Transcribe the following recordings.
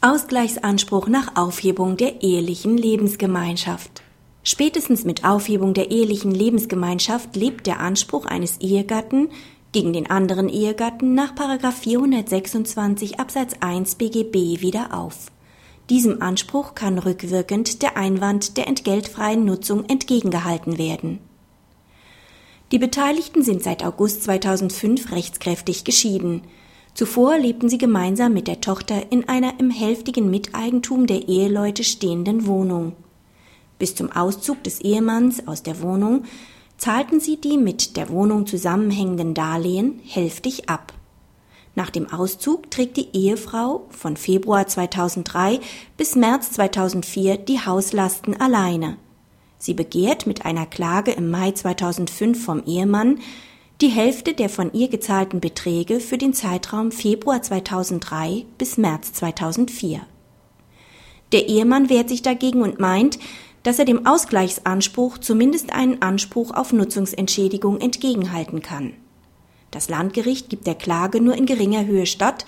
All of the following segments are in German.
Ausgleichsanspruch nach Aufhebung der ehelichen Lebensgemeinschaft. Spätestens mit Aufhebung der ehelichen Lebensgemeinschaft lebt der Anspruch eines Ehegatten gegen den anderen Ehegatten nach 426 Absatz 1 BGB wieder auf. Diesem Anspruch kann rückwirkend der Einwand der entgeltfreien Nutzung entgegengehalten werden. Die Beteiligten sind seit August 2005 rechtskräftig geschieden. Zuvor lebten sie gemeinsam mit der Tochter in einer im hälftigen Miteigentum der Eheleute stehenden Wohnung. Bis zum Auszug des Ehemanns aus der Wohnung zahlten sie die mit der Wohnung zusammenhängenden Darlehen hälftig ab. Nach dem Auszug trägt die Ehefrau von Februar 2003 bis März 2004 die Hauslasten alleine. Sie begehrt mit einer Klage im Mai 2005 vom Ehemann die Hälfte der von ihr gezahlten Beträge für den Zeitraum Februar 2003 bis März 2004. Der Ehemann wehrt sich dagegen und meint, dass er dem Ausgleichsanspruch zumindest einen Anspruch auf Nutzungsentschädigung entgegenhalten kann. Das Landgericht gibt der Klage nur in geringer Höhe statt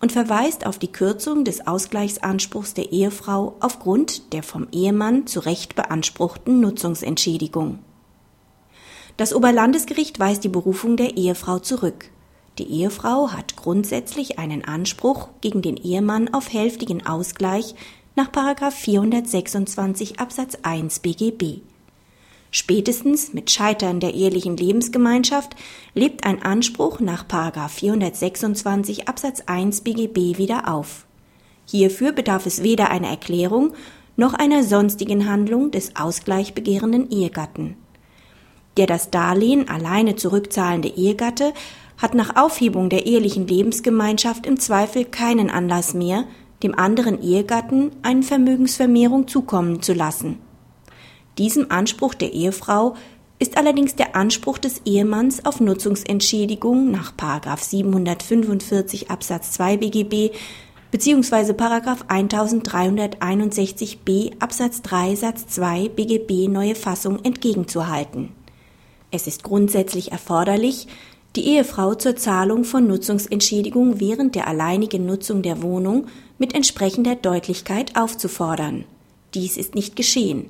und verweist auf die Kürzung des Ausgleichsanspruchs der Ehefrau aufgrund der vom Ehemann zu Recht beanspruchten Nutzungsentschädigung. Das Oberlandesgericht weist die Berufung der Ehefrau zurück. Die Ehefrau hat grundsätzlich einen Anspruch gegen den Ehemann auf hälftigen Ausgleich nach 426 Absatz 1 BGB. Spätestens mit Scheitern der ehelichen Lebensgemeinschaft lebt ein Anspruch nach 426 Absatz 1 BGB wieder auf. Hierfür bedarf es weder einer Erklärung noch einer sonstigen Handlung des ausgleichbegehrenden Ehegatten. Der das Darlehen alleine zurückzahlende Ehegatte hat nach Aufhebung der ehelichen Lebensgemeinschaft im Zweifel keinen Anlass mehr, dem anderen Ehegatten eine Vermögensvermehrung zukommen zu lassen. Diesem Anspruch der Ehefrau ist allerdings der Anspruch des Ehemanns auf Nutzungsentschädigung nach 745 Absatz 2 BGB bzw. 1361b Absatz 3 Satz 2 BGB neue Fassung entgegenzuhalten. Es ist grundsätzlich erforderlich, die Ehefrau zur Zahlung von Nutzungsentschädigung während der alleinigen Nutzung der Wohnung mit entsprechender Deutlichkeit aufzufordern. Dies ist nicht geschehen.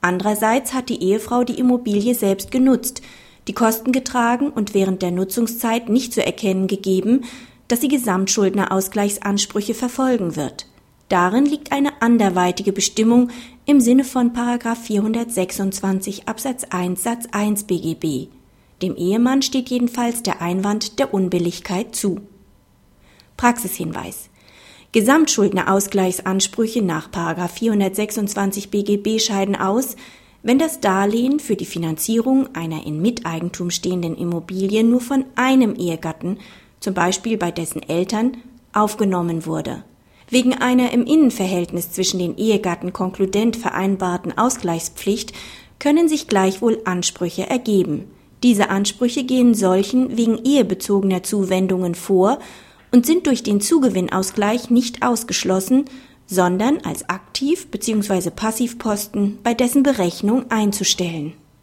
Andererseits hat die Ehefrau die Immobilie selbst genutzt, die Kosten getragen und während der Nutzungszeit nicht zu erkennen gegeben, dass sie Gesamtschuldnerausgleichsansprüche verfolgen wird. Darin liegt eine anderweitige Bestimmung im Sinne von 426 Absatz 1 Satz 1 BGB. Dem Ehemann steht jedenfalls der Einwand der Unbilligkeit zu. Praxishinweis Gesamtschuldnerausgleichsansprüche nach 426 BGB scheiden aus, wenn das Darlehen für die Finanzierung einer in Miteigentum stehenden Immobilie nur von einem Ehegatten, zum Beispiel bei dessen Eltern, aufgenommen wurde. Wegen einer im Innenverhältnis zwischen den Ehegatten konkludent vereinbarten Ausgleichspflicht können sich gleichwohl Ansprüche ergeben. Diese Ansprüche gehen solchen wegen ehebezogener Zuwendungen vor und sind durch den Zugewinnausgleich nicht ausgeschlossen, sondern als Aktiv- bzw. Passivposten bei dessen Berechnung einzustellen